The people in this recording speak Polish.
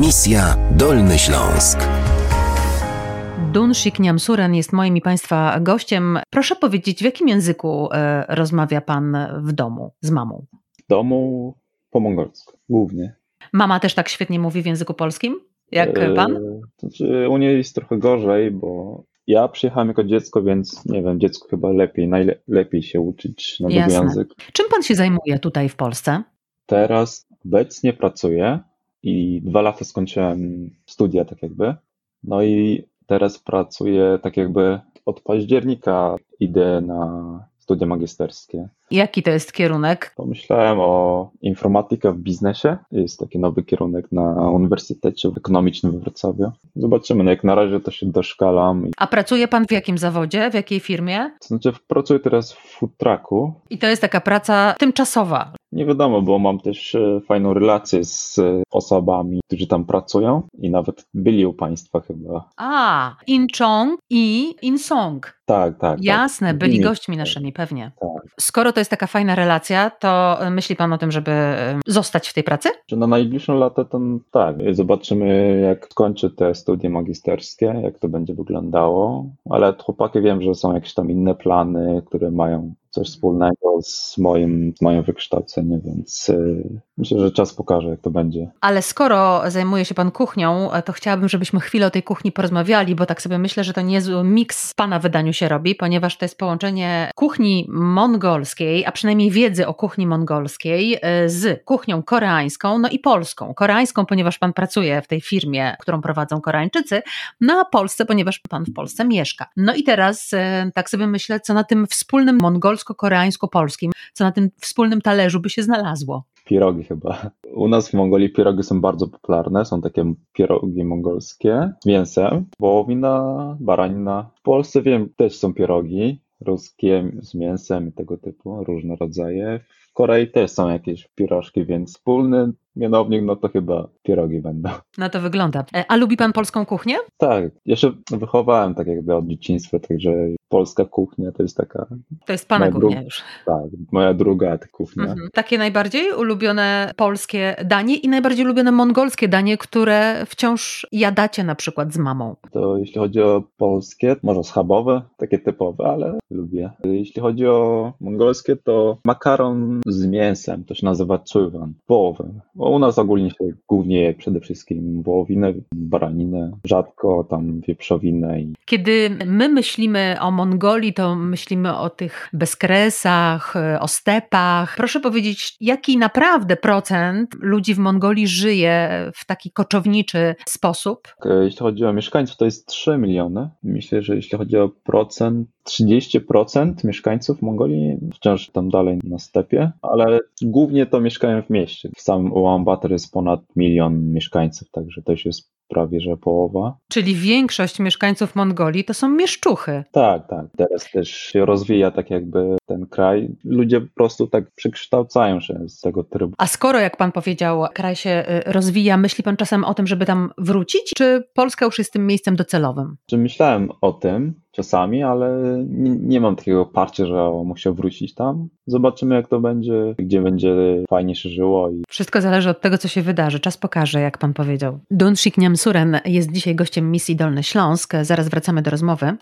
Misja Dolny Śląsk. Dunshik Niamsuren jest moim i Państwa gościem. Proszę powiedzieć, w jakim języku e, rozmawia Pan w domu z mamą? W domu po mongolsku, głównie. Mama też tak świetnie mówi w języku polskim, jak E, Pan? Znaczy, u niej jest trochę gorzej, bo ja przyjechałem jako dziecko, więc nie wiem, dziecko chyba lepiej, najlepiej się uczyć nowego Jasne. języka. Czym Pan się zajmuje tutaj w Polsce? Teraz obecnie pracuję i dwa lata skończyłem studia, tak jakby. No i teraz pracuję tak jakby od października idę na studia magisterskie. Jaki to jest kierunek? Pomyślałem o informatyka w biznesie. Jest taki nowy kierunek na Uniwersytecie Ekonomicznym we Wrocławiu. Zobaczymy. No jak na razie to się doszkalam. A pracuje Pan w jakim zawodzie, w jakiej firmie? To znaczy pracuję teraz w food trucku. I to jest taka praca tymczasowa. Nie wiadomo, bo mam też e, fajną relację z e, osobami, którzy tam pracują i nawet byli u państwa chyba. A, Incheon i Insong. Tak, tak. Jasne, tak. byli gośćmi naszymi, pewnie. Tak. Skoro to jest taka fajna relacja, to y, myśli Pan o tym, żeby y, zostać w tej pracy? Że na najbliższe lata to tak, zobaczymy jak skończę te studia magisterskie, jak to będzie wyglądało, ale chłopaki wiem, że są jakieś tam inne plany, które mają coś wspólnego z moim, z moim wykształceniem, więc y, myślę, że czas pokaże jak to będzie. Ale skoro zajmuje się Pan kuchnią, to chciałabym, żebyśmy chwilę o tej kuchni porozmawiali, bo tak sobie myślę, że to niezły miks w Pana wydaniu się robi, ponieważ to jest połączenie kuchni mongolskiej, a przynajmniej wiedzy o kuchni mongolskiej y, z kuchnią koreańską, no i polską. Koreańską, ponieważ Pan pracuje w tej firmie, którą prowadzą Koreańczycy, no a Polsce, ponieważ Pan w Polsce mieszka. No i teraz y, tak sobie myślę, co na tym wspólnym mongolsko-koreańsko-polskim, co na tym wspólnym talerzu by się znalazło. Pierogi chyba. U nas w Mongolii pierogi są bardzo popularne, są takie pierogi mongolskie z mięsem, wołowina, baranina. W Polsce wiem, też są pierogi ruskie z mięsem i tego typu, różne rodzaje. W Korei też są jakieś pierożki, więc wspólny mianownik, no to chyba pierogi będą. Na to wygląda. E, A lubi pan polską kuchnię? Tak, się wychowałem tak jakby od dzieciństwa, także polska kuchnia to jest taka, To jest pana kuchnia już. tak, moja druga kuchnia. Mhm. Takie najbardziej ulubione polskie danie i najbardziej ulubione mongolskie danie, które wciąż jadacie na przykład z mamą. To jeśli chodzi o polskie, może schabowe, takie typowe, ale lubię. Jeśli chodzi o mongolskie, to makaron z mięsem, to się nazywa chulwan, wołowę. Bo u nas ogólnie się głównie je przede wszystkim wołowinę, baraninę, rzadko tam wieprzowinę i Kiedy my myślimy o Mongolii, to myślimy o tych bezkresach, e, o stepach. Proszę powiedzieć, jaki naprawdę procent ludzi w Mongolii żyje w taki koczowniczy sposób? E, Jeśli chodzi o mieszkańców, to jest 3 miliony. Myślę, że jeśli chodzi o procent, 30% mieszkańców Mongolii wciąż tam dalej na stepie, ale głównie to mieszkają w mieście. W samym Ulaanbaatar jest ponad milion mieszkańców, także to już jest prawie że połowa. Czyli większość mieszkańców Mongolii to są mieszczuchy. Tak, tak. Teraz też się rozwija tak jakby ten kraj. Ludzie po prostu tak przekształcają się z tego trybu. A skoro, jak pan powiedział, kraj się y, rozwija, myśli pan czasem o tym, żeby tam wrócić, czy Polska już jest tym miejscem docelowym? Czy myślałem o tym czasami, ale nie, nie mam takiego parcia, że muszę wrócić tam. Zobaczymy jak to będzie, gdzie będzie fajnie się żyło i Wszystko zależy od tego, co się wydarzy. Czas pokaże, jak pan powiedział. Dunshik Niamsuren jest dzisiaj gościem misji Dolny Śląsk. Zaraz wracamy do rozmowy.